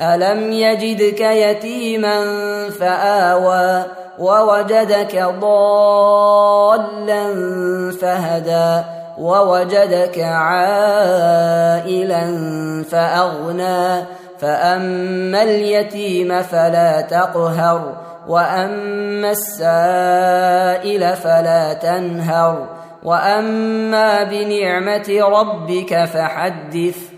ألم يجدك يتيما فآوى ووجدك ضالا فهدى ووجدك عائلا فأغنى فأما اليتيم فلا تقهر وأما السائل فلا تنهر وأما بنعمة ربك فحدث